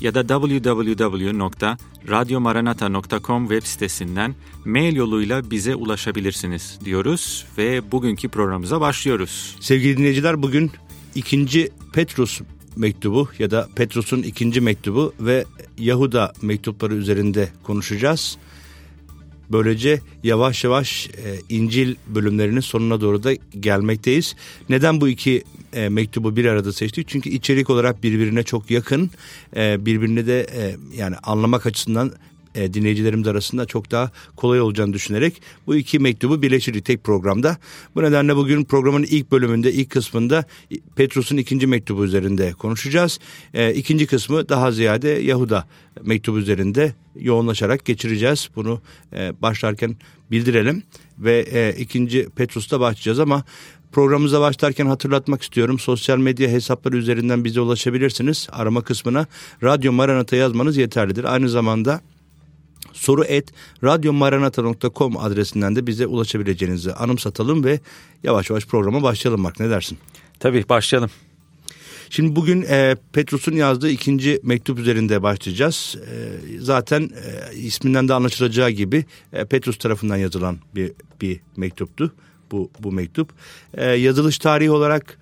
ya da www.radyomaranata.com web sitesinden mail yoluyla bize ulaşabilirsiniz diyoruz ve bugünkü programımıza başlıyoruz. Sevgili dinleyiciler bugün ikinci Petrus mektubu ya da Petrus'un ikinci mektubu ve Yahuda mektupları üzerinde konuşacağız. Böylece yavaş yavaş e, İncil bölümlerinin sonuna doğru da gelmekteyiz. Neden bu iki e, mektubu bir arada seçtik? Çünkü içerik olarak birbirine çok yakın, e, birbirini de e, yani anlamak açısından e, dinleyicilerimiz arasında çok daha kolay olacağını düşünerek bu iki mektubu birleştirdik tek programda. Bu nedenle bugün programın ilk bölümünde, ilk kısmında Petrus'un ikinci mektubu üzerinde konuşacağız. E, ikinci kısmı daha ziyade Yahuda mektubu üzerinde yoğunlaşarak geçireceğiz. Bunu e, başlarken bildirelim ve e, ikinci Petrus'ta başlayacağız ama Programımıza başlarken hatırlatmak istiyorum. Sosyal medya hesapları üzerinden bize ulaşabilirsiniz. Arama kısmına Radyo Maranata yazmanız yeterlidir. Aynı zamanda soru et radyomaranata.com adresinden de bize ulaşabileceğinizi anımsatalım ve yavaş yavaş programa başlayalım Mark ne dersin? Tabii başlayalım. Şimdi bugün e, Petrus'un yazdığı ikinci mektup üzerinde başlayacağız. E, zaten e, isminden de anlaşılacağı gibi e, Petrus tarafından yazılan bir, bir mektuptu bu, bu mektup. E, yazılış tarihi olarak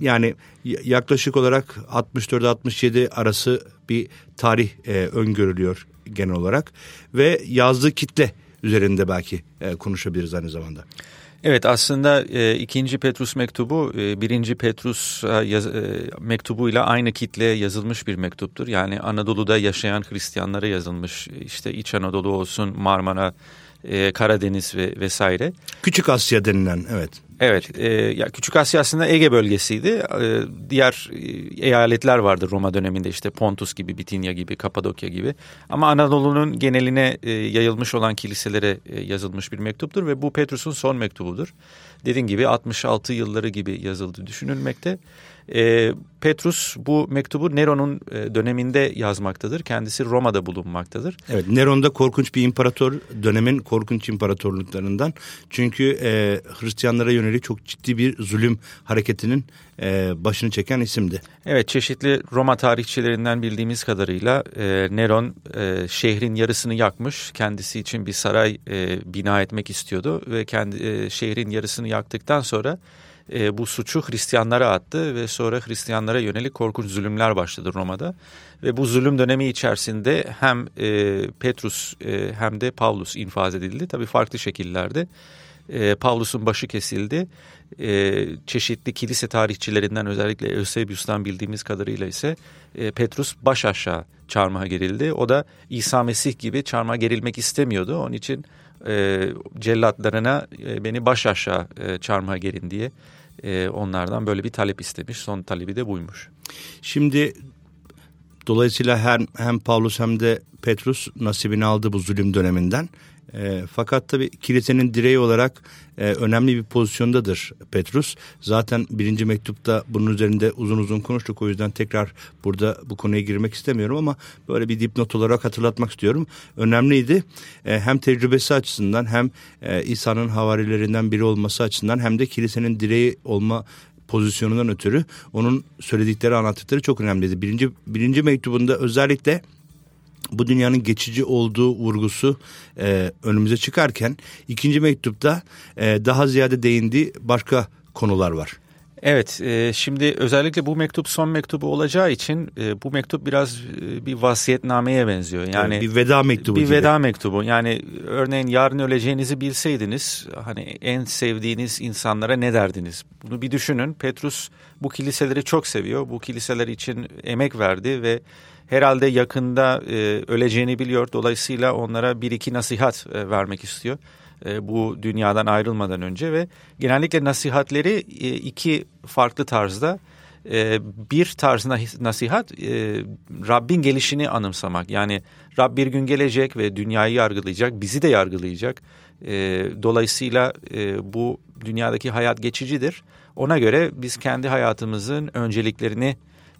yani yaklaşık olarak 64-67 arası bir tarih e, öngörülüyor genel olarak ve yazdığı kitle üzerinde belki e, konuşabiliriz aynı zamanda. Evet aslında e, ikinci Petrus mektubu e, birinci Petrus e, yaz, e, mektubuyla aynı kitleye yazılmış bir mektuptur. Yani Anadolu'da yaşayan Hristiyanlara yazılmış işte İç Anadolu olsun Marmara, e, Karadeniz ve vesaire. Küçük Asya denilen evet. Evet, e, ya Küçük Asya aslında Ege bölgesiydi. E, diğer e, eyaletler vardı Roma döneminde işte Pontus gibi, Bitinya gibi, Kapadokya gibi. Ama Anadolu'nun geneline e, yayılmış olan kiliselere e, yazılmış bir mektuptur ve bu Petrus'un son mektubudur. Dediğim gibi 66 yılları gibi yazıldı düşünülmekte. E, Petrus bu mektubu Nero'nun e, döneminde yazmaktadır. Kendisi Roma'da bulunmaktadır. Evet Neron da korkunç bir imparator dönemin korkunç imparatorluklarından. Çünkü e, Hristiyanlara yönelik çok ciddi bir zulüm hareketinin e, başını çeken isimdi. Evet çeşitli Roma tarihçilerinden bildiğimiz kadarıyla e, Neron e, şehrin yarısını yakmış. Kendisi için bir saray e, bina etmek istiyordu ve kendi e, şehrin yarısını yaktıktan sonra e, bu suçu Hristiyanlara attı ve sonra Hristiyanlara yönelik korkunç zulümler başladı Roma'da. Ve bu zulüm dönemi içerisinde hem e, Petrus e, hem de Pavlus infaz edildi. Tabii farklı şekillerde. E, Pavlus'un başı kesildi. E, çeşitli kilise tarihçilerinden özellikle Eusebius'tan bildiğimiz kadarıyla ise e, Petrus baş aşağı çarmıha gerildi. O da İsa Mesih gibi çarmıha gerilmek istemiyordu. Onun için e, cellatlarına e, beni baş aşağı e, çarmıha gerin diye e, onlardan böyle bir talep istemiş. Son talebi de buymuş. Şimdi dolayısıyla hem, hem Pavlus hem de Petrus nasibini aldı bu zulüm döneminden. E, fakat tabii kilisenin direği olarak e, önemli bir pozisyondadır Petrus. Zaten birinci mektupta bunun üzerinde uzun uzun konuştuk. O yüzden tekrar burada bu konuya girmek istemiyorum ama böyle bir dipnot olarak hatırlatmak istiyorum. Önemliydi. E, hem tecrübesi açısından hem e, İsa'nın havarilerinden biri olması açısından hem de kilisenin direği olma pozisyonundan ötürü onun söyledikleri anlattıkları çok önemliydi. Birinci, birinci mektubunda özellikle bu dünyanın geçici olduğu vurgusu e, önümüze çıkarken ikinci mektupta e, daha ziyade değindiği başka konular var. Evet, e, şimdi özellikle bu mektup son mektubu olacağı için e, bu mektup biraz e, bir vasiyetnameye benziyor. Yani bir veda mektubu bir gibi. veda mektubu. Yani örneğin yarın öleceğinizi bilseydiniz, hani en sevdiğiniz insanlara ne derdiniz? Bunu bir düşünün. Petrus bu kiliseleri çok seviyor. Bu kiliseler için emek verdi ve herhalde yakında e, öleceğini biliyor. Dolayısıyla onlara bir iki nasihat e, vermek istiyor e, bu dünyadan ayrılmadan önce ve genellikle nasihatleri e, iki farklı tarzda. E, bir tarz nasihat e, Rabbin gelişini anımsamak. Yani Rab bir gün gelecek ve dünyayı yargılayacak, bizi de yargılayacak. E, dolayısıyla bu dünyadaki hayat geçicidir. Ona göre biz kendi hayatımızın önceliklerini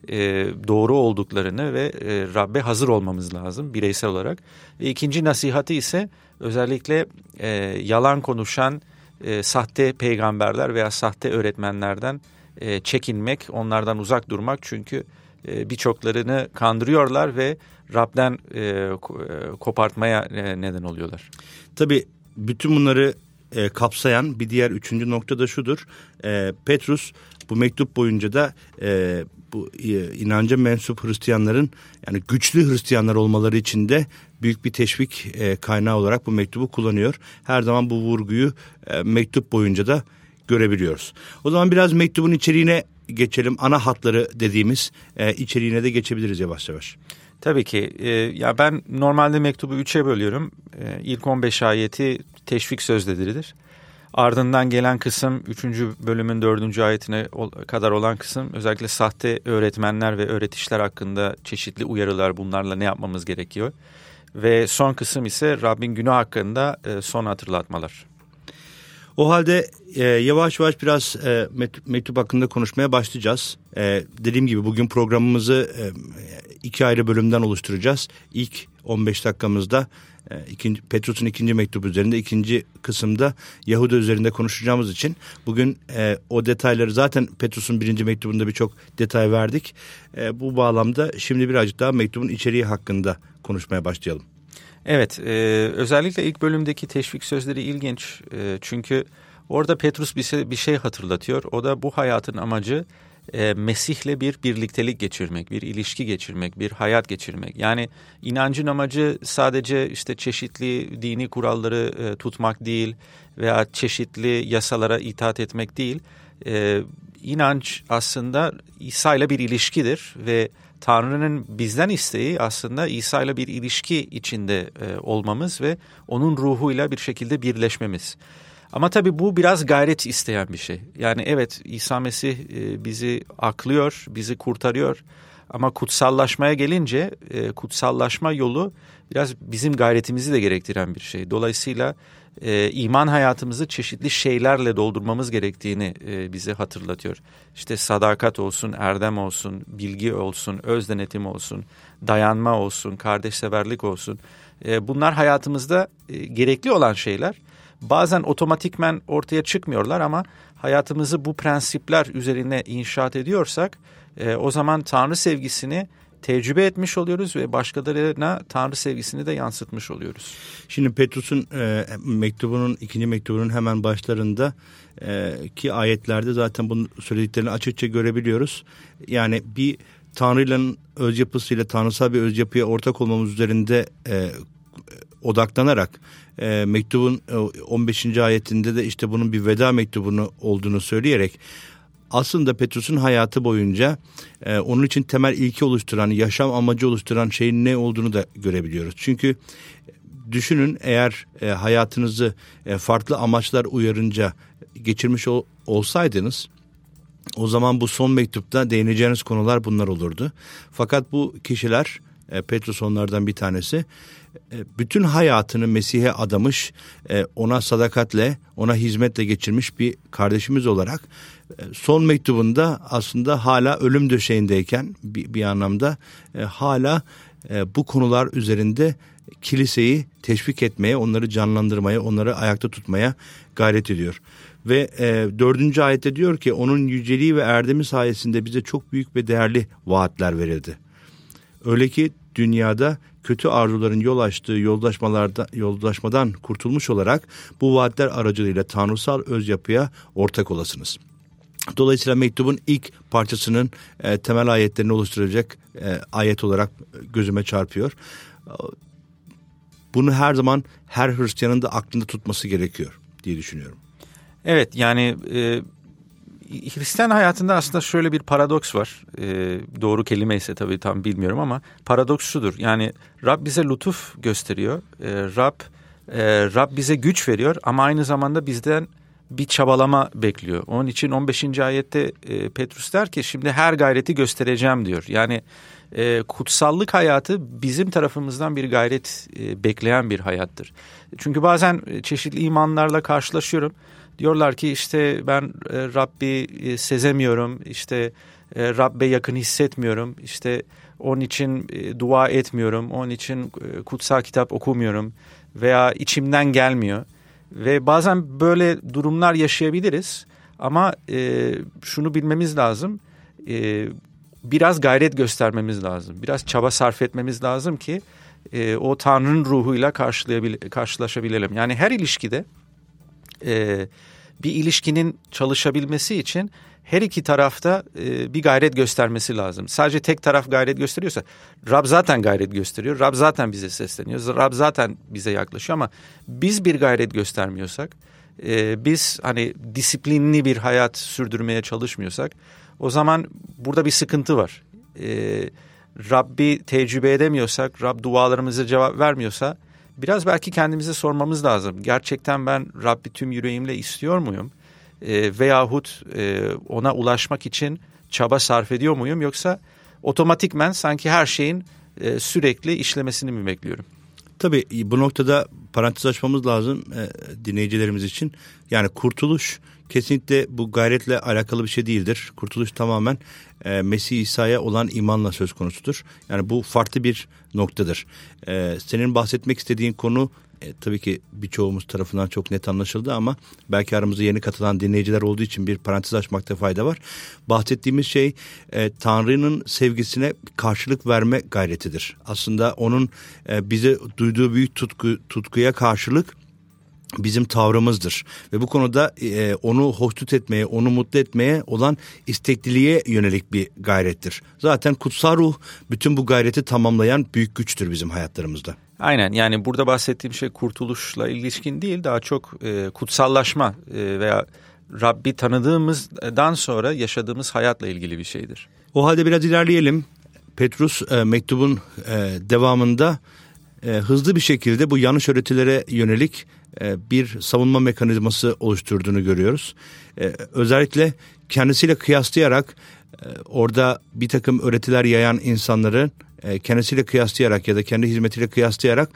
e, doğru olduklarını ve e, Rabbe hazır olmamız lazım bireysel olarak. Ve ikinci nasihati ise özellikle e, yalan konuşan e, sahte peygamberler veya sahte öğretmenlerden e, çekinmek, onlardan uzak durmak. Çünkü e, birçoklarını kandırıyorlar ve Rab'den e, e, kopartmaya e, neden oluyorlar. Tabii bütün bunları e, kapsayan bir diğer üçüncü nokta da şudur. E, Petrus bu mektup boyunca da e, bu e, inanca mensup Hristiyanların yani güçlü Hristiyanlar olmaları için de büyük bir teşvik e, kaynağı olarak bu mektubu kullanıyor. Her zaman bu vurguyu e, mektup boyunca da görebiliyoruz. O zaman biraz mektubun içeriğine geçelim. Ana hatları dediğimiz e, içeriğine de geçebiliriz yavaş yavaş. Tabii ki. E, ya ben normalde mektubu üçe bölüyorum. E, ilk 15 ayeti teşvik sözleridir. Ardından gelen kısım 3. bölümün 4. ayetine kadar olan kısım özellikle sahte öğretmenler ve öğretişler hakkında çeşitli uyarılar bunlarla ne yapmamız gerekiyor. Ve son kısım ise Rabbin günü hakkında e, son hatırlatmalar. O halde e, yavaş yavaş biraz e, mektup hakkında konuşmaya başlayacağız. E, dediğim gibi bugün programımızı e, iki ayrı bölümden oluşturacağız. İlk 15 dakikamızda e, ikinci, Petrus'un ikinci mektubu üzerinde ikinci kısımda Yahuda üzerinde konuşacağımız için bugün e, o detayları zaten Petrus'un birinci mektubunda birçok detay verdik. E, bu bağlamda şimdi birazcık daha mektubun içeriği hakkında konuşmaya başlayalım. Evet e, özellikle ilk bölümdeki teşvik sözleri ilginç e, çünkü orada Petrus bir şey, bir şey hatırlatıyor. O da bu hayatın amacı e, Mesih'le bir birliktelik geçirmek, bir ilişki geçirmek, bir hayat geçirmek. Yani inancın amacı sadece işte çeşitli dini kuralları e, tutmak değil veya çeşitli yasalara itaat etmek değil. E, inanç aslında İsa ile bir ilişkidir ve Tanrı'nın bizden isteği aslında İsa ile bir ilişki içinde e, olmamız ve onun ruhuyla bir şekilde birleşmemiz. Ama tabii bu biraz gayret isteyen bir şey. Yani evet İsa Mesih e, bizi aklıyor, bizi kurtarıyor. Ama kutsallaşmaya gelince e, kutsallaşma yolu biraz bizim gayretimizi de gerektiren bir şey. Dolayısıyla e, iman hayatımızı çeşitli şeylerle doldurmamız gerektiğini bize hatırlatıyor. İşte sadakat olsun, erdem olsun, bilgi olsun, öz denetim olsun, dayanma olsun, kardeşseverlik olsun. Bunlar hayatımızda gerekli olan şeyler bazen otomatikmen ortaya çıkmıyorlar ama hayatımızı bu prensipler üzerine inşaat ediyorsak e, o zaman Tanrı sevgisini tecrübe etmiş oluyoruz ve başkalarına Tanrı sevgisini de yansıtmış oluyoruz. Şimdi Petrus'un e, mektubunun ikinci mektubunun hemen başlarında e, ki ayetlerde zaten bunu söylediklerini açıkça görebiliyoruz. Yani bir Tanrı'yla öz yapısıyla tanrısal bir öz yapıya ortak olmamız üzerinde e, odaklanarak e, mektubun e, 15. ayetinde de işte bunun bir veda mektubunu olduğunu söyleyerek aslında Petrus'un hayatı boyunca e, onun için temel ilki oluşturan, yaşam amacı oluşturan şeyin ne olduğunu da görebiliyoruz. Çünkü düşünün eğer e, hayatınızı e, farklı amaçlar uyarınca geçirmiş ol, olsaydınız o zaman bu son mektupta değineceğiniz konular bunlar olurdu. Fakat bu kişiler e, Petrus onlardan bir tanesi e, bütün hayatını Mesih'e adamış, e, ona sadakatle, ona hizmetle geçirmiş bir kardeşimiz olarak e, son mektubunda aslında hala ölüm döşeğindeyken bir, bir anlamda hala bu konular üzerinde kiliseyi teşvik etmeye, onları canlandırmaya, onları ayakta tutmaya gayret ediyor. Ve e, dördüncü ayette diyor ki onun yüceliği ve erdemi sayesinde bize çok büyük ve değerli vaatler verildi. Öyle ki dünyada kötü arzuların yol açtığı yoldaşmalarda yoldaşmadan kurtulmuş olarak bu vaatler aracılığıyla tanrısal öz yapıya ortak olasınız. Dolayısıyla mektubun ilk parçasının e, temel ayetlerini oluşturacak e, ayet olarak gözüme çarpıyor. Bunu her zaman her Hristiyanın da aklında tutması gerekiyor diye düşünüyorum. Evet yani e, Hristiyan hayatında aslında şöyle bir paradoks var. E, doğru kelime ise tabii tam bilmiyorum ama paradoks şudur. Yani Rab bize lütuf gösteriyor. E, Rab e, Rab bize güç veriyor ama aynı zamanda bizden bir çabalama bekliyor. Onun için 15. ayette e, Petrus der ki şimdi her gayreti göstereceğim diyor. Yani e, kutsallık hayatı bizim tarafımızdan bir gayret e, bekleyen bir hayattır. Çünkü bazen e, çeşitli imanlarla karşılaşıyorum. Diyorlar ki işte ben e, Rabbi e, sezemiyorum, işte e, Rabbe yakın hissetmiyorum, işte onun için dua etmiyorum, onun için kutsal kitap okumuyorum veya içimden gelmiyor. Ve bazen böyle durumlar yaşayabiliriz ama şunu bilmemiz lazım, biraz gayret göstermemiz lazım, biraz çaba sarf etmemiz lazım ki o Tanrı'nın ruhuyla karşılaşabilelim. Yani her ilişkide e, bir ilişkinin çalışabilmesi için her iki tarafta e, bir gayret göstermesi lazım. Sadece tek taraf gayret gösteriyorsa Rab zaten gayret gösteriyor. Rab zaten bize sesleniyor. Rab zaten bize yaklaşıyor ama biz bir gayret göstermiyorsak, e, biz hani disiplinli bir hayat sürdürmeye çalışmıyorsak o zaman burada bir sıkıntı var. E, Rabbi tecrübe edemiyorsak, Rab dualarımıza cevap vermiyorsa biraz belki kendimize sormamız lazım. Gerçekten ben Rabbi tüm yüreğimle istiyor muyum? E, veyahut e, ona ulaşmak için çaba sarf ediyor muyum? Yoksa otomatikmen sanki her şeyin e, sürekli işlemesini mi bekliyorum? Tabii bu noktada parantez açmamız lazım e, dinleyicilerimiz için. Yani kurtuluş kesinlikle bu gayretle alakalı bir şey değildir. Kurtuluş tamamen e, Mesih İsa'ya olan imanla söz konusudur. Yani bu farklı bir noktadır. E, senin bahsetmek istediğin konu e, tabii ki birçoğumuz tarafından çok net anlaşıldı ama belki aramıza yeni katılan dinleyiciler olduğu için bir parantez açmakta fayda var. Bahsettiğimiz şey e, Tanrı'nın sevgisine karşılık verme gayretidir. Aslında onun e, bize duyduğu büyük tutku, tutkuya karşılık bizim tavrımızdır. Ve bu konuda e, onu hoşnut etmeye, onu mutlu etmeye olan istekliliğe yönelik bir gayrettir. Zaten kutsal ruh bütün bu gayreti tamamlayan büyük güçtür bizim hayatlarımızda. Aynen yani burada bahsettiğim şey kurtuluşla ilişkin değil daha çok e, kutsallaşma e, veya Rabbi tanıdığımızdan sonra yaşadığımız hayatla ilgili bir şeydir. O halde biraz ilerleyelim. Petrus e, mektubun e, devamında e, hızlı bir şekilde bu yanlış öğretilere yönelik bir savunma mekanizması oluşturduğunu görüyoruz. E, özellikle kendisiyle kıyaslayarak e, orada bir takım öğretiler yayan insanların kendisiyle kıyaslayarak ya da kendi hizmetiyle kıyaslayarak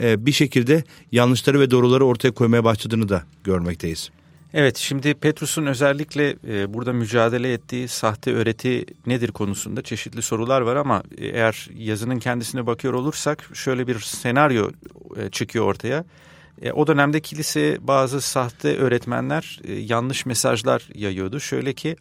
bir şekilde yanlışları ve doğruları ortaya koymaya başladığını da görmekteyiz. Evet şimdi Petrus'un özellikle e, burada mücadele ettiği sahte öğreti nedir konusunda çeşitli sorular var ama eğer yazının kendisine bakıyor olursak şöyle bir senaryo e, çıkıyor ortaya. E, o dönemde kilise bazı sahte öğretmenler e, yanlış mesajlar yayıyordu. Şöyle ki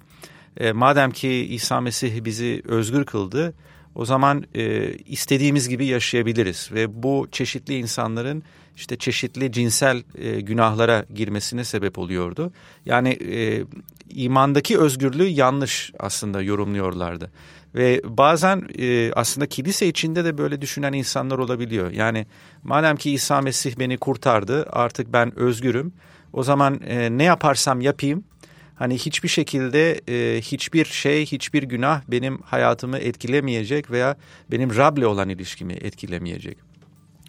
e, madem ki İsa Mesih bizi özgür kıldı o zaman e, istediğimiz gibi yaşayabiliriz ve bu çeşitli insanların işte çeşitli cinsel e, günahlara girmesine sebep oluyordu. Yani e, imandaki özgürlüğü yanlış aslında yorumluyorlardı. Ve bazen e, aslında kilise içinde de böyle düşünen insanlar olabiliyor. Yani madem ki İsa Mesih beni kurtardı artık ben özgürüm. O zaman e, ne yaparsam yapayım hani hiçbir şekilde e, hiçbir şey, hiçbir günah benim hayatımı etkilemeyecek veya benim Rab'le olan ilişkimi etkilemeyecek.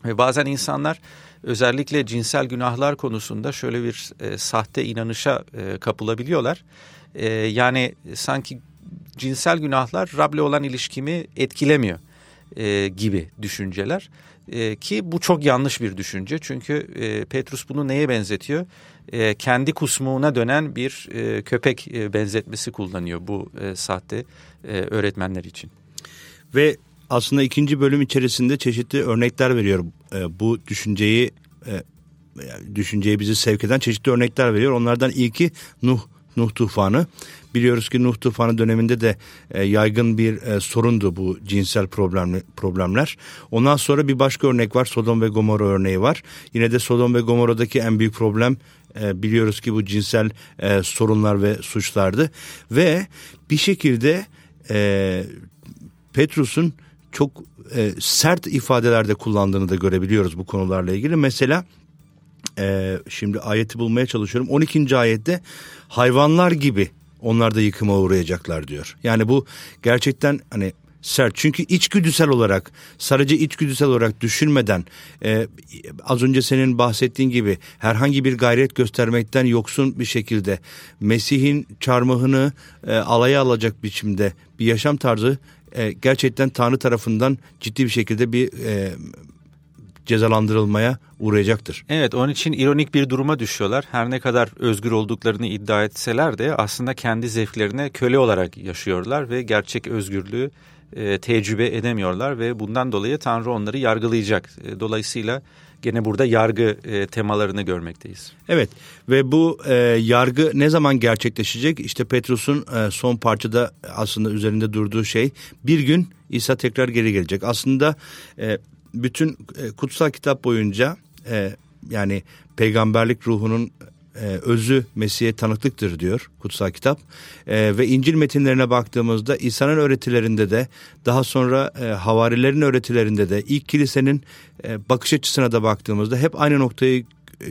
Ve bazen insanlar özellikle cinsel günahlar konusunda şöyle bir e, sahte inanışa e, kapılabiliyorlar. E, yani sanki cinsel günahlar Rab'le olan ilişkimi etkilemiyor e, gibi düşünceler. E, ki bu çok yanlış bir düşünce çünkü e, Petrus bunu neye benzetiyor? E, kendi kusmuğuna dönen bir e, köpek e, benzetmesi kullanıyor bu e, sahte e, öğretmenler için. Ve aslında ikinci bölüm içerisinde çeşitli örnekler veriyor. E, bu düşünceyi e, düşünceyi bizi sevk eden çeşitli örnekler veriyor. Onlardan ilki Nuh Nuh tufanı. Biliyoruz ki Nuh tufanı döneminde de e, yaygın bir e, sorundu bu cinsel problemli, problemler. Ondan sonra bir başka örnek var Sodom ve Gomorra örneği var. Yine de Sodom ve Gomorra'daki en büyük problem e, biliyoruz ki bu cinsel e, sorunlar ve suçlardı. Ve bir şekilde e, Petrus'un çok e, sert ifadelerde kullandığını da görebiliyoruz bu konularla ilgili. Mesela e, şimdi ayeti bulmaya çalışıyorum. 12. ayette hayvanlar gibi onlar da yıkıma uğrayacaklar diyor. Yani bu gerçekten hani sert. Çünkü içgüdüsel olarak sadece içgüdüsel olarak düşünmeden e, az önce senin bahsettiğin gibi herhangi bir gayret göstermekten yoksun bir şekilde Mesih'in çarmıhını e, alaya alacak biçimde bir yaşam tarzı e, gerçekten Tanrı tarafından ciddi bir şekilde bir e, cezalandırılmaya uğrayacaktır. Evet onun için ironik bir duruma düşüyorlar. Her ne kadar özgür olduklarını iddia etseler de aslında kendi zevklerine köle olarak yaşıyorlar ve gerçek özgürlüğü e, tecrübe edemiyorlar ve bundan dolayı Tanrı onları yargılayacak. E, dolayısıyla gene burada yargı e, temalarını görmekteyiz. Evet ve bu e, yargı ne zaman gerçekleşecek? İşte Petrus'un e, son parçada aslında üzerinde durduğu şey bir gün İsa tekrar geri gelecek. Aslında e, bütün e, kutsal kitap boyunca e, yani peygamberlik ruhunun e, özü Mesih'e tanıklıktır diyor kutsal kitap. E, ve İncil metinlerine baktığımızda İsa'nın öğretilerinde de daha sonra e, havarilerin öğretilerinde de ilk kilisenin e, bakış açısına da baktığımızda hep aynı noktayı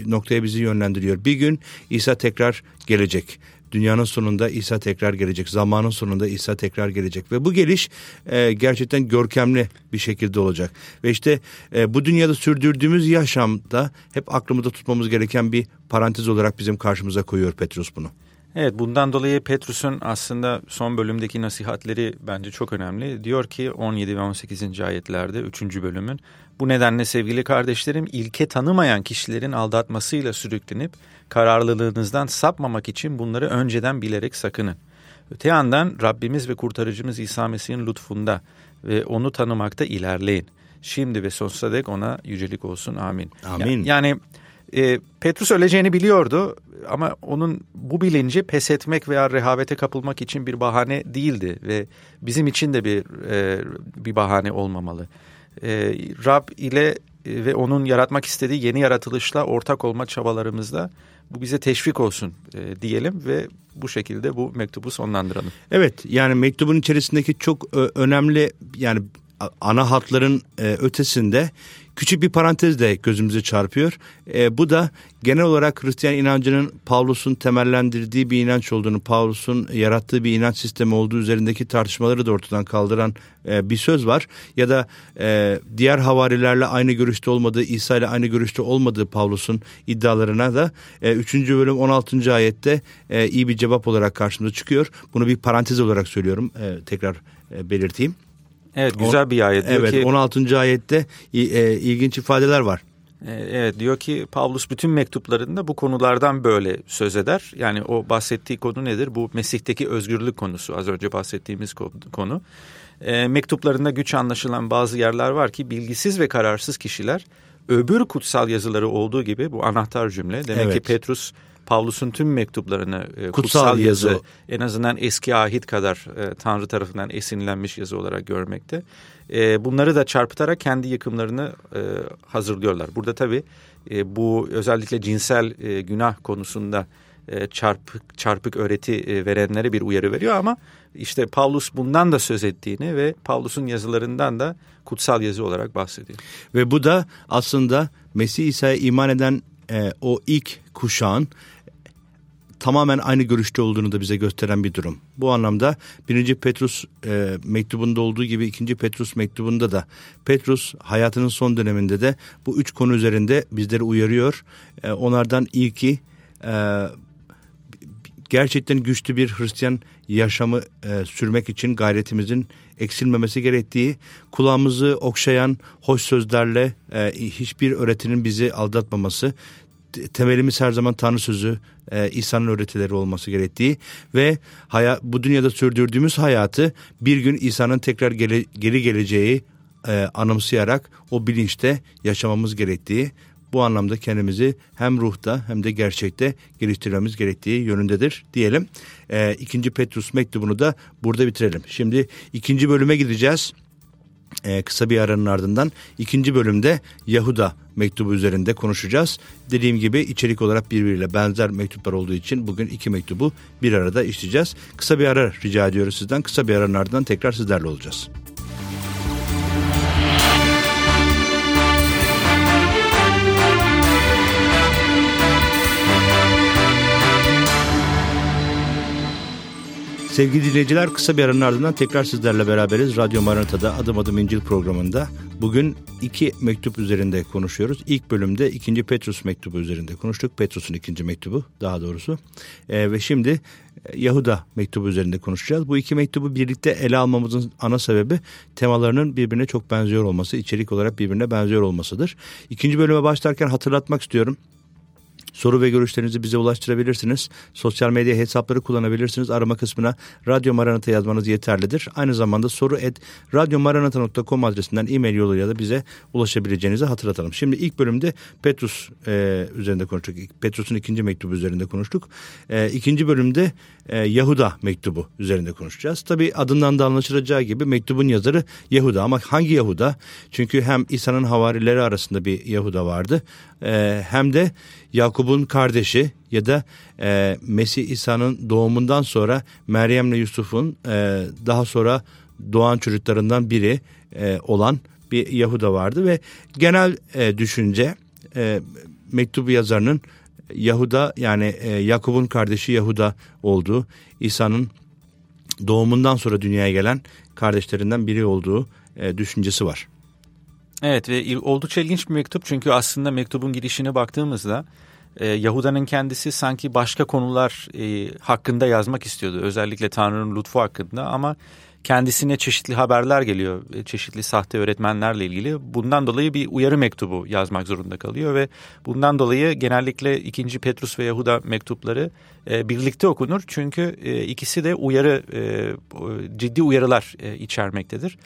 noktaya bizi yönlendiriyor. Bir gün İsa tekrar gelecek Dünyanın sonunda İsa tekrar gelecek. Zamanın sonunda İsa tekrar gelecek. Ve bu geliş e, gerçekten görkemli bir şekilde olacak. Ve işte e, bu dünyada sürdürdüğümüz yaşamda hep aklımızda tutmamız gereken bir parantez olarak bizim karşımıza koyuyor Petrus bunu. Evet bundan dolayı Petrus'un aslında son bölümdeki nasihatleri bence çok önemli. Diyor ki 17 ve 18. ayetlerde 3. bölümün bu nedenle sevgili kardeşlerim ilke tanımayan kişilerin aldatmasıyla sürüklenip kararlılığınızdan sapmamak için bunları önceden bilerek sakının. Öte yandan Rabbimiz ve kurtarıcımız İsa Mesih'in lütfunda ve onu tanımakta ilerleyin. Şimdi ve sonsuza dek ona yücelik olsun. Amin. Amin. Yani, yani e, Petrus öleceğini biliyordu ama onun bu bilinci pes etmek veya rehavete kapılmak için bir bahane değildi ve bizim için de bir e, bir bahane olmamalı. E, Rab ile e, ve onun yaratmak istediği yeni yaratılışla ortak olma çabalarımızda bu bize teşvik olsun e, diyelim ve bu şekilde bu mektubu sonlandıralım. Evet yani mektubun içerisindeki çok önemli yani ana hatların e, ötesinde küçük bir parantez de gözümüze çarpıyor. E, bu da genel olarak Hristiyan inancının Pavlus'un temellendirdiği bir inanç olduğunu, Pavlus'un yarattığı bir inanç sistemi olduğu üzerindeki tartışmaları da ortadan kaldıran e, bir söz var. Ya da e, diğer havarilerle aynı görüşte olmadığı, İsa ile aynı görüşte olmadığı Pavlus'un iddialarına da e, 3. bölüm 16. ayette e, iyi bir cevap olarak karşımıza çıkıyor. Bunu bir parantez olarak söylüyorum, e, tekrar e, belirteyim. Evet güzel bir ayet. Diyor evet ki, 16. ayette e, ilginç ifadeler var. E, evet diyor ki Pavlus bütün mektuplarında bu konulardan böyle söz eder. Yani o bahsettiği konu nedir? Bu Mesih'teki özgürlük konusu az önce bahsettiğimiz konu. E, mektuplarında güç anlaşılan bazı yerler var ki bilgisiz ve kararsız kişiler öbür kutsal yazıları olduğu gibi bu anahtar cümle. Demek evet. ki Petrus Pavlus'un tüm mektuplarını e, kutsal, kutsal yazı, yazı en azından eski ahit kadar e, Tanrı tarafından esinlenmiş yazı olarak görmekte. E, bunları da çarpıtarak kendi yıkımlarını e, hazırlıyorlar. Burada tabii e, bu özellikle cinsel e, günah konusunda e, çarpık çarpık öğreti e, verenlere bir uyarı veriyor ama işte Pavlus bundan da söz ettiğini ve Pavlus'un yazılarından da kutsal yazı olarak bahsediyor. Ve bu da aslında Mesih İsa'ya iman eden e, o ilk kuşağın tamamen aynı görüşte olduğunu da bize gösteren bir durum. Bu anlamda birinci Petrus e, mektubunda olduğu gibi ikinci Petrus mektubunda da Petrus hayatının son döneminde de bu üç konu üzerinde bizleri uyarıyor. E, onlardan ilki e, gerçekten güçlü bir Hristiyan yaşamı e, sürmek için gayretimizin eksilmemesi gerektiği, kulağımızı okşayan hoş sözlerle e, hiçbir öğretinin bizi aldatmaması, temelimiz her zaman Tanrı sözü, e, İsa'nın öğretileri olması gerektiği ve hayat, bu dünyada sürdürdüğümüz hayatı bir gün İsa'nın tekrar geri, geri geleceği e, anımsayarak o bilinçte yaşamamız gerektiği bu anlamda kendimizi hem ruhta hem de gerçekte geliştirmemiz gerektiği yönündedir diyelim. E, ikinci Petrus mektubunu da burada bitirelim. Şimdi ikinci bölüme gideceğiz. Ee, kısa bir aranın ardından ikinci bölümde Yahuda mektubu üzerinde konuşacağız. Dediğim gibi içerik olarak birbiriyle benzer mektuplar olduğu için bugün iki mektubu bir arada işleyeceğiz. Kısa bir ara rica ediyoruz sizden. Kısa bir aranın ardından tekrar sizlerle olacağız. Sevgili dinleyiciler kısa bir aranın ardından tekrar sizlerle beraberiz. Radyo Maranata'da Adım Adım İncil programında. Bugün iki mektup üzerinde konuşuyoruz. İlk bölümde ikinci Petrus mektubu üzerinde konuştuk. Petrus'un ikinci mektubu daha doğrusu. E, ve şimdi e, Yahuda mektubu üzerinde konuşacağız. Bu iki mektubu birlikte ele almamızın ana sebebi temalarının birbirine çok benziyor olması, içerik olarak birbirine benziyor olmasıdır. İkinci bölüme başlarken hatırlatmak istiyorum. Soru ve görüşlerinizi bize ulaştırabilirsiniz. Sosyal medya hesapları kullanabilirsiniz. Arama kısmına Radyo Maranata yazmanız yeterlidir. Aynı zamanda soru et radyomaranata.com adresinden e-mail yoluyla da bize ulaşabileceğinizi hatırlatalım. Şimdi ilk bölümde Petrus e, üzerinde konuştuk. Petrus'un ikinci mektubu üzerinde konuştuk. E, ikinci bölümde e, Yahuda mektubu üzerinde konuşacağız. Tabi adından da anlaşılacağı gibi mektubun yazarı Yahuda ama hangi Yahuda? Çünkü hem İsa'nın havarileri arasında bir Yahuda vardı e, hem de Yakup'un kardeşi ya da e, Mesih İsa'nın doğumundan sonra Meryem'le Yusuf'un e, daha sonra doğan çocuklarından biri e, olan bir Yahuda vardı ve genel e, düşünce e, mektubu yazarının Yahuda yani e, Yakup'un kardeşi Yahuda olduğu, İsa'nın doğumundan sonra dünyaya gelen kardeşlerinden biri olduğu e, düşüncesi var. Evet ve oldukça ilginç bir mektup çünkü aslında mektubun girişine baktığımızda e, Yahuda'nın kendisi sanki başka konular e, hakkında yazmak istiyordu. Özellikle Tanrı'nın lütfu hakkında ama kendisine çeşitli haberler geliyor. E, çeşitli sahte öğretmenlerle ilgili. Bundan dolayı bir uyarı mektubu yazmak zorunda kalıyor ve bundan dolayı genellikle 2. Petrus ve Yahuda mektupları e, birlikte okunur. Çünkü e, ikisi de uyarı ciddi uyarılar içermektedir.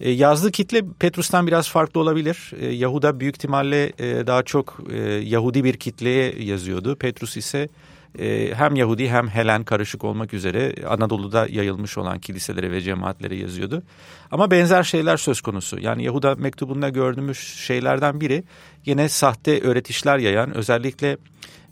Yazdığı kitle Petrus'tan biraz farklı olabilir. Yahuda büyük ihtimalle daha çok Yahudi bir kitleye yazıyordu. Petrus ise hem Yahudi hem Helen karışık olmak üzere Anadolu'da yayılmış olan kiliselere ve cemaatlere yazıyordu. Ama benzer şeyler söz konusu. Yani Yahuda mektubunda gördüğümüz şeylerden biri yine sahte öğretişler yayan özellikle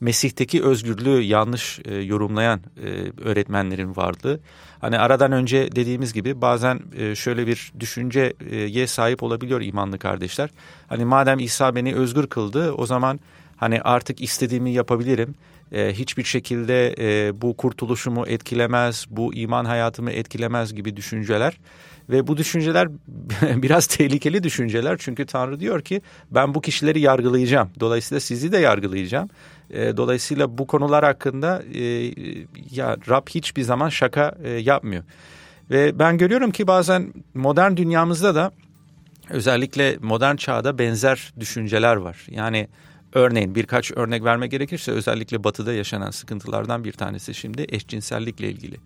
Mesih'teki özgürlüğü yanlış e, yorumlayan e, öğretmenlerin varlığı. Hani aradan önce dediğimiz gibi bazen e, şöyle bir düşünceye sahip olabiliyor imanlı kardeşler. Hani madem İsa beni özgür kıldı o zaman hani artık istediğimi yapabilirim. E, hiçbir şekilde e, bu kurtuluşumu etkilemez, bu iman hayatımı etkilemez gibi düşünceler. Ve bu düşünceler biraz tehlikeli düşünceler çünkü Tanrı diyor ki ben bu kişileri yargılayacağım. Dolayısıyla sizi de yargılayacağım. E, dolayısıyla bu konular hakkında e, ya Rab hiçbir zaman şaka e, yapmıyor. Ve ben görüyorum ki bazen modern dünyamızda da özellikle modern çağda benzer düşünceler var. Yani örneğin birkaç örnek vermek gerekirse özellikle batıda yaşanan sıkıntılardan bir tanesi şimdi eşcinsellikle ilgili.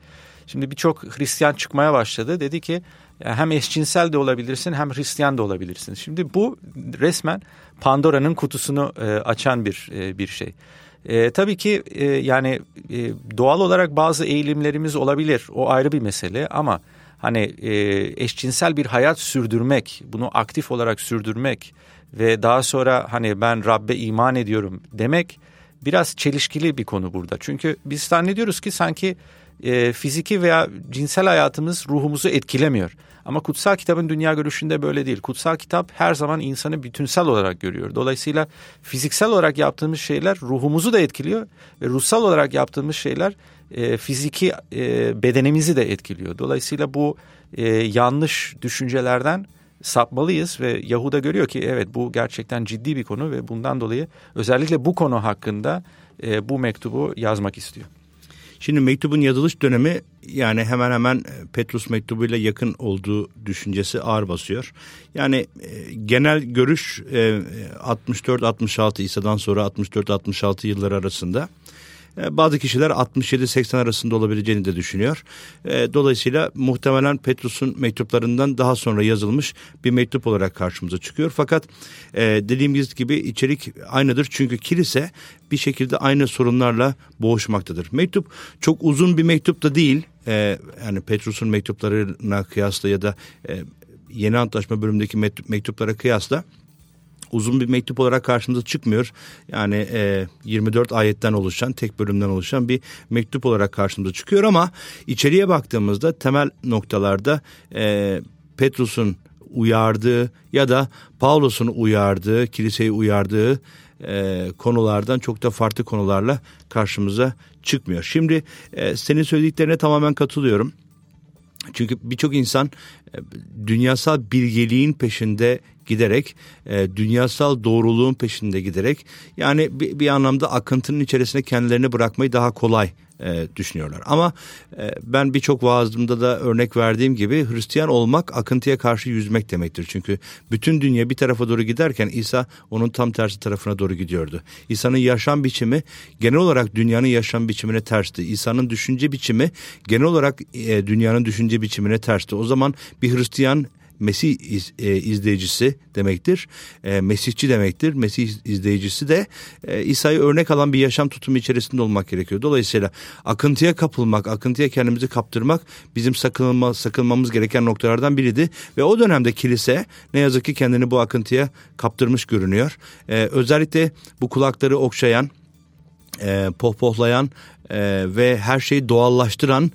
Şimdi birçok Hristiyan çıkmaya başladı. Dedi ki hem eşcinsel de olabilirsin hem Hristiyan da olabilirsin. Şimdi bu resmen Pandora'nın kutusunu e, açan bir e, bir şey. E, tabii ki e, yani e, doğal olarak bazı eğilimlerimiz olabilir. O ayrı bir mesele ama hani e, eşcinsel bir hayat sürdürmek, bunu aktif olarak sürdürmek ve daha sonra hani ben Rabbe iman ediyorum demek biraz çelişkili bir konu burada. Çünkü biz zannediyoruz ki sanki e, fiziki veya cinsel hayatımız ruhumuzu etkilemiyor. Ama kutsal kitabın dünya görüşünde böyle değil. Kutsal kitap her zaman insanı bütünsel olarak görüyor. Dolayısıyla fiziksel olarak yaptığımız şeyler ruhumuzu da etkiliyor ve ruhsal olarak yaptığımız şeyler e, fiziki e, bedenimizi de etkiliyor. Dolayısıyla bu e, yanlış düşüncelerden sapmalıyız ve Yahuda görüyor ki evet bu gerçekten ciddi bir konu ve bundan dolayı özellikle bu konu hakkında e, bu mektubu yazmak istiyor. Şimdi mektubun yazılış dönemi yani hemen hemen e, Petrus mektubuyla yakın olduğu düşüncesi ağır basıyor. Yani e, genel görüş e, 64-66 İsa'dan sonra 64-66 yılları arasında E, bazı kişiler 67-80 arasında olabileceğini de düşünüyor. E, dolayısıyla muhtemelen Petrus'un mektuplarından daha sonra yazılmış bir mektup olarak karşımıza çıkıyor. Fakat e, dediğimiz gibi içerik aynıdır. Çünkü kilise bir şekilde aynı sorunlarla boğuşmaktadır. Mektup çok uzun bir mektup da değil. yani Petrus'un mektuplarına kıyasla ya da yeni antlaşma bölümündeki mektuplara kıyasla uzun bir mektup olarak karşımıza çıkmıyor. Yani e, 24 ayetten oluşan, tek bölümden oluşan bir mektup olarak karşımıza çıkıyor ama içeriye baktığımızda temel noktalarda e, Petrus'un uyardığı ya da Paulus'un uyardığı, kiliseyi uyardığı e, konulardan çok da farklı konularla karşımıza çıkmıyor. Şimdi e, senin söylediklerine tamamen katılıyorum. Çünkü birçok insan e, dünyasal bilgeliğin peşinde giderek, e, dünyasal doğruluğun peşinde giderek yani bir, bir anlamda akıntının içerisine kendilerini bırakmayı daha kolay e, düşünüyorlar. Ama e, ben birçok vaazımda da örnek verdiğim gibi Hristiyan olmak akıntıya karşı yüzmek demektir. Çünkü bütün dünya bir tarafa doğru giderken İsa onun tam tersi tarafına doğru gidiyordu. İsa'nın yaşam biçimi genel olarak dünyanın yaşam biçimine tersti. İsa'nın düşünce biçimi genel olarak e, dünyanın düşünce biçimine tersti. O zaman bir Hristiyan Mesih iz, e, izleyicisi demektir. E, Mesihçi demektir. Mesih izleyicisi de e, İsa'yı örnek alan bir yaşam tutumu içerisinde olmak gerekiyor. Dolayısıyla akıntıya kapılmak, akıntıya kendimizi kaptırmak bizim sakınma, sakınmamız gereken noktalardan biriydi. Ve o dönemde kilise ne yazık ki kendini bu akıntıya kaptırmış görünüyor. E, özellikle bu kulakları okşayan, e, pohpohlayan e, ve her şeyi doğallaştıran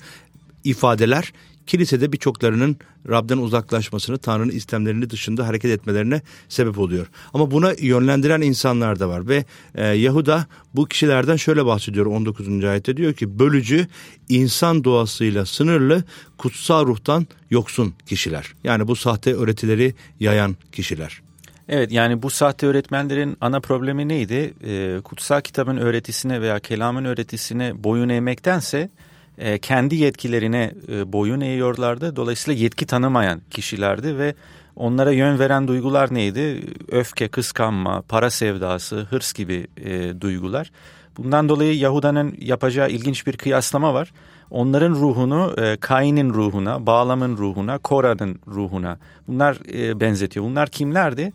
ifadeler kilisede birçoklarının Rab'den uzaklaşmasını, Tanrı'nın istemlerini dışında hareket etmelerine sebep oluyor. Ama buna yönlendiren insanlar da var ve e, Yahuda bu kişilerden şöyle bahsediyor 19. ayette diyor ki bölücü insan doğasıyla sınırlı kutsal ruhtan yoksun kişiler. Yani bu sahte öğretileri yayan kişiler. Evet yani bu sahte öğretmenlerin ana problemi neydi? E, kutsal kitabın öğretisine veya kelamın öğretisine boyun eğmektense e, kendi yetkilerine e, boyun eğiyorlardı. Dolayısıyla yetki tanımayan kişilerdi ve onlara yön veren duygular neydi? Öfke, kıskanma, para sevdası, hırs gibi e, duygular. Bundan dolayı Yahuda'nın yapacağı ilginç bir kıyaslama var. Onların ruhunu Kain'in ruhuna, Bağlam'ın ruhuna, Kora'nın ruhuna bunlar benzetiyor. Bunlar kimlerdi?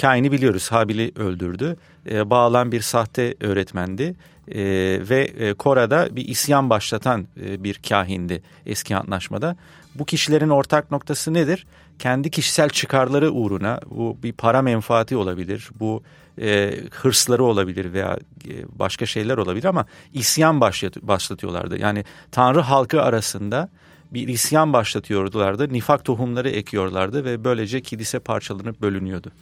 Kain'i biliyoruz Habil'i öldürdü. Bağlam bir sahte öğretmendi e, ve e, Kora'da bir isyan başlatan e, bir kahindi eski antlaşmada. Bu kişilerin ortak noktası nedir? Kendi kişisel çıkarları uğruna bu bir para menfaati olabilir, bu e, hırsları olabilir veya e, başka şeyler olabilir ama isyan başlat, başlatıyorlardı. Yani Tanrı halkı arasında bir isyan başlatıyorlardı. Nifak tohumları ekiyorlardı ve böylece kilise parçalanıp bölünüyordu.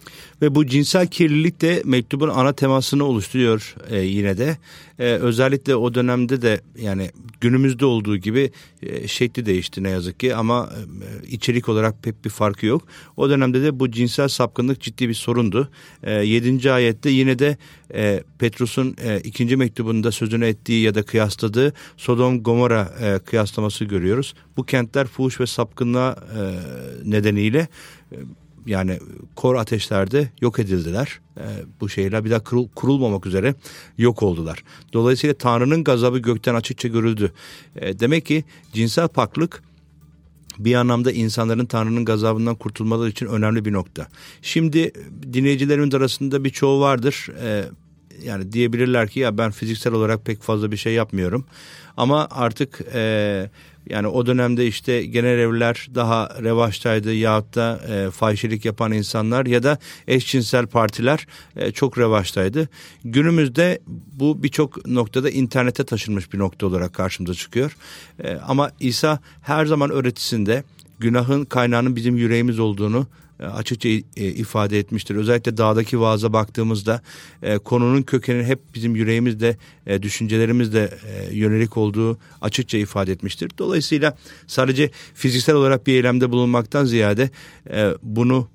Ve bu cinsel kirlilik de mektubun ana temasını oluşturuyor e, yine de. E, özellikle o dönemde de yani günümüzde olduğu gibi e, şekli değişti ne yazık ki ama e, içerik olarak pek bir farkı yok. O dönemde de bu cinsel sapkınlık ciddi bir sorundu. E, 7. ayette yine de e, Petrus'un e, ikinci mektubunda sözünü ettiği ya da kıyasladığı Sodom Gomorra e, kıyaslaması görüyoruz. Bu kentler fuhuş ve sapkınlığa e, nedeniyle e, yani kor ateşlerde yok edildiler. E, bu şeyler bir daha kurul, kurulmamak üzere yok oldular. Dolayısıyla Tanrı'nın gazabı gökten açıkça görüldü. E, demek ki cinsel paklık bir anlamda insanların Tanrı'nın gazabından kurtulmaları için önemli bir nokta. Şimdi dinleyicilerimin arasında birçoğu vardır. E, yani diyebilirler ki ya ben fiziksel olarak pek fazla bir şey yapmıyorum. Ama artık e, yani o dönemde işte genel evler daha revaçtaydı yahut da e, fahişelik yapan insanlar ya da eşcinsel partiler e, çok revaçtaydı. Günümüzde bu birçok noktada internete taşınmış bir nokta olarak karşımıza çıkıyor. E, ama İsa her zaman öğretisinde günahın kaynağının bizim yüreğimiz olduğunu açıkça e, ifade etmiştir. Özellikle dağdaki vaaza baktığımızda e, konunun kökeni hep bizim yüreğimizde, düşüncelerimizde yönelik olduğu açıkça ifade etmiştir. Dolayısıyla sadece fiziksel olarak bir eylemde bulunmaktan ziyade bunu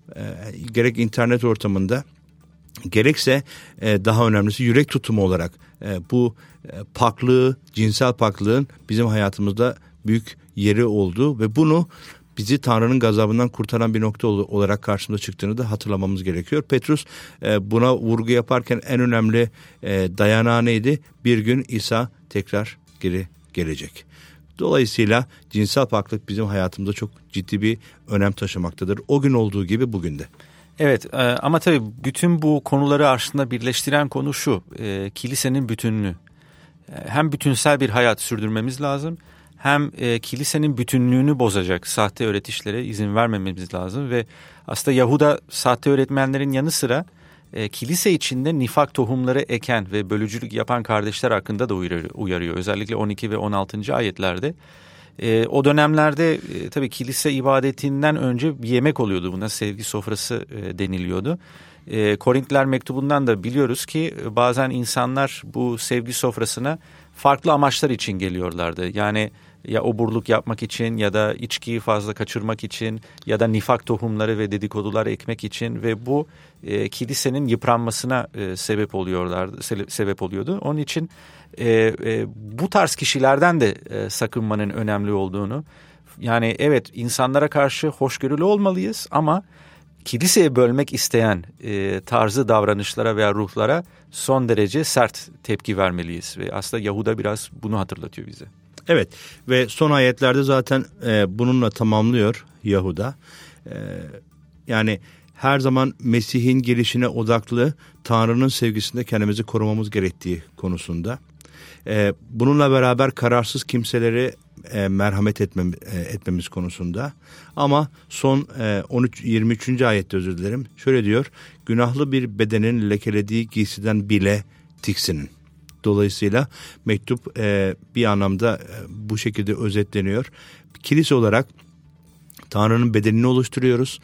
gerek internet ortamında gerekse daha önemlisi yürek tutumu olarak bu paklığı, cinsel paklığın bizim hayatımızda büyük yeri oldu ve bunu bizi Tanrı'nın gazabından kurtaran bir nokta olarak karşımıza çıktığını da hatırlamamız gerekiyor. Petrus e, buna vurgu yaparken en önemli e, dayanağı neydi? Bir gün İsa tekrar geri gelecek. Dolayısıyla cinsel paklık bizim hayatımızda çok ciddi bir önem taşımaktadır. O gün olduğu gibi bugün de. Evet e, ama tabii bütün bu konuları aslında birleştiren konu şu. E, kilisenin bütünlüğü. Hem bütünsel bir hayat sürdürmemiz lazım hem e, kilisenin bütünlüğünü bozacak sahte öğretişlere izin vermememiz lazım ve aslında Yahuda sahte öğretmenlerin yanı sıra e, kilise içinde nifak tohumları eken ve bölücülük yapan kardeşler hakkında da uyarıyor. uyarıyor. Özellikle 12 ve 16. ayetlerde. E, o dönemlerde e, tabii kilise ibadetinden önce bir yemek oluyordu. Buna sevgi sofrası e, deniliyordu. E, Korintliler mektubundan da biliyoruz ki e, bazen insanlar bu sevgi sofrasına farklı amaçlar için geliyorlardı. Yani ya oburluk yapmak için ya da içkiyi fazla kaçırmak için ya da nifak tohumları ve dedikodular ekmek için ve bu e, kilisenin yıpranmasına e, sebep oluyorlardı sebep oluyordu. Onun için e, e, bu tarz kişilerden de e, sakınmanın önemli olduğunu yani evet insanlara karşı hoşgörülü olmalıyız ama kiliseye bölmek isteyen e, tarzı davranışlara veya ruhlara son derece sert tepki vermeliyiz ve aslında Yahuda biraz bunu hatırlatıyor bize. Evet ve son ayetlerde zaten e, bununla tamamlıyor Yahuda. E, yani her zaman Mesih'in gelişine odaklı Tanrı'nın sevgisinde kendimizi korumamız gerektiği konusunda. E, bununla beraber kararsız kimseleri e, merhamet etmem, e, etmemiz konusunda. Ama son e, 13 23. ayette özür dilerim. Şöyle diyor. Günahlı bir bedenin lekelediği giysiden bile tiksinin. Dolayısıyla mektup e, bir anlamda e, bu şekilde özetleniyor. Kilise olarak Tanrı'nın bedenini oluşturuyoruz.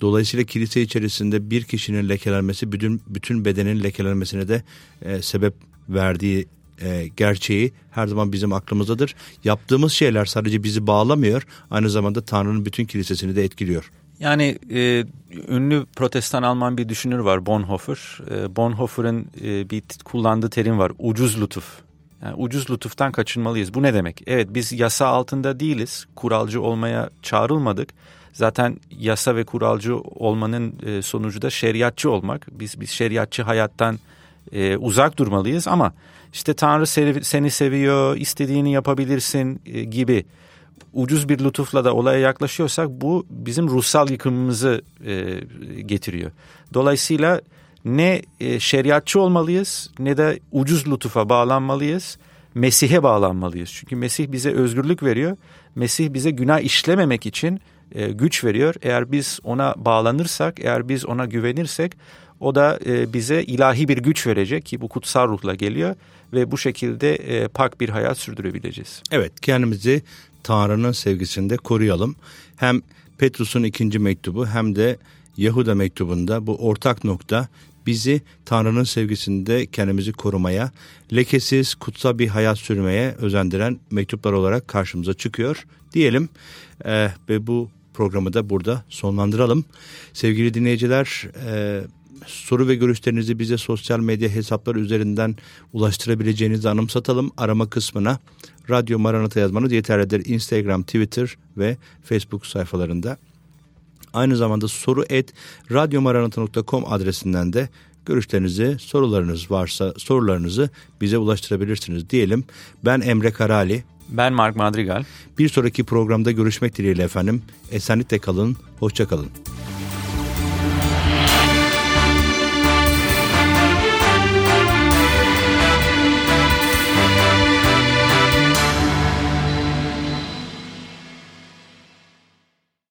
Dolayısıyla kilise içerisinde bir kişinin lekelenmesi bütün bütün bedenin lekelenmesine de e, sebep verdiği e, gerçeği her zaman bizim aklımızdadır. Yaptığımız şeyler sadece bizi bağlamıyor, aynı zamanda Tanrı'nın bütün kilisesini de etkiliyor. Yani e, ünlü protestan Alman bir düşünür var Bonhoeffer. E, Bonhoeffer'ın e, bir kullandığı terim var ucuz lütuf. Yani ucuz lütuftan kaçınmalıyız. Bu ne demek? Evet biz yasa altında değiliz. Kuralcı olmaya çağrılmadık. Zaten yasa ve kuralcı olmanın e, sonucu da şeriatçı olmak. Biz biz şeriatçı hayattan e, uzak durmalıyız ama işte Tanrı seni seviyor, istediğini yapabilirsin e, gibi ucuz bir lütufla da olaya yaklaşıyorsak bu bizim ruhsal yıkımımızı e, getiriyor. Dolayısıyla ne e, şeriatçı olmalıyız ne de ucuz lütufa bağlanmalıyız. Mesih'e bağlanmalıyız. Çünkü Mesih bize özgürlük veriyor. Mesih bize günah işlememek için e, güç veriyor. Eğer biz ona bağlanırsak, eğer biz ona güvenirsek o da e, bize ilahi bir güç verecek ki bu kutsal ruhla geliyor ve bu şekilde e, pak bir hayat sürdürebileceğiz. Evet kendimizi Tanrı'nın sevgisinde koruyalım. Hem Petrus'un ikinci mektubu hem de Yahuda mektubunda bu ortak nokta bizi Tanrı'nın sevgisinde kendimizi korumaya, lekesiz, kutsal bir hayat sürmeye özendiren mektuplar olarak karşımıza çıkıyor diyelim. Ee, ve bu programı da burada sonlandıralım. Sevgili dinleyiciler, e, soru ve görüşlerinizi bize sosyal medya hesapları üzerinden ulaştırabileceğinizi anımsatalım. Arama kısmına Radyo Maranata yazmanız yeterlidir. Instagram, Twitter ve Facebook sayfalarında. Aynı zamanda soru et radyomaranata.com adresinden de görüşlerinizi, sorularınız varsa sorularınızı bize ulaştırabilirsiniz diyelim. Ben Emre Karali. Ben Mark Madrigal. Bir sonraki programda görüşmek dileğiyle efendim. Esenlikle kalın, hoşça kalın.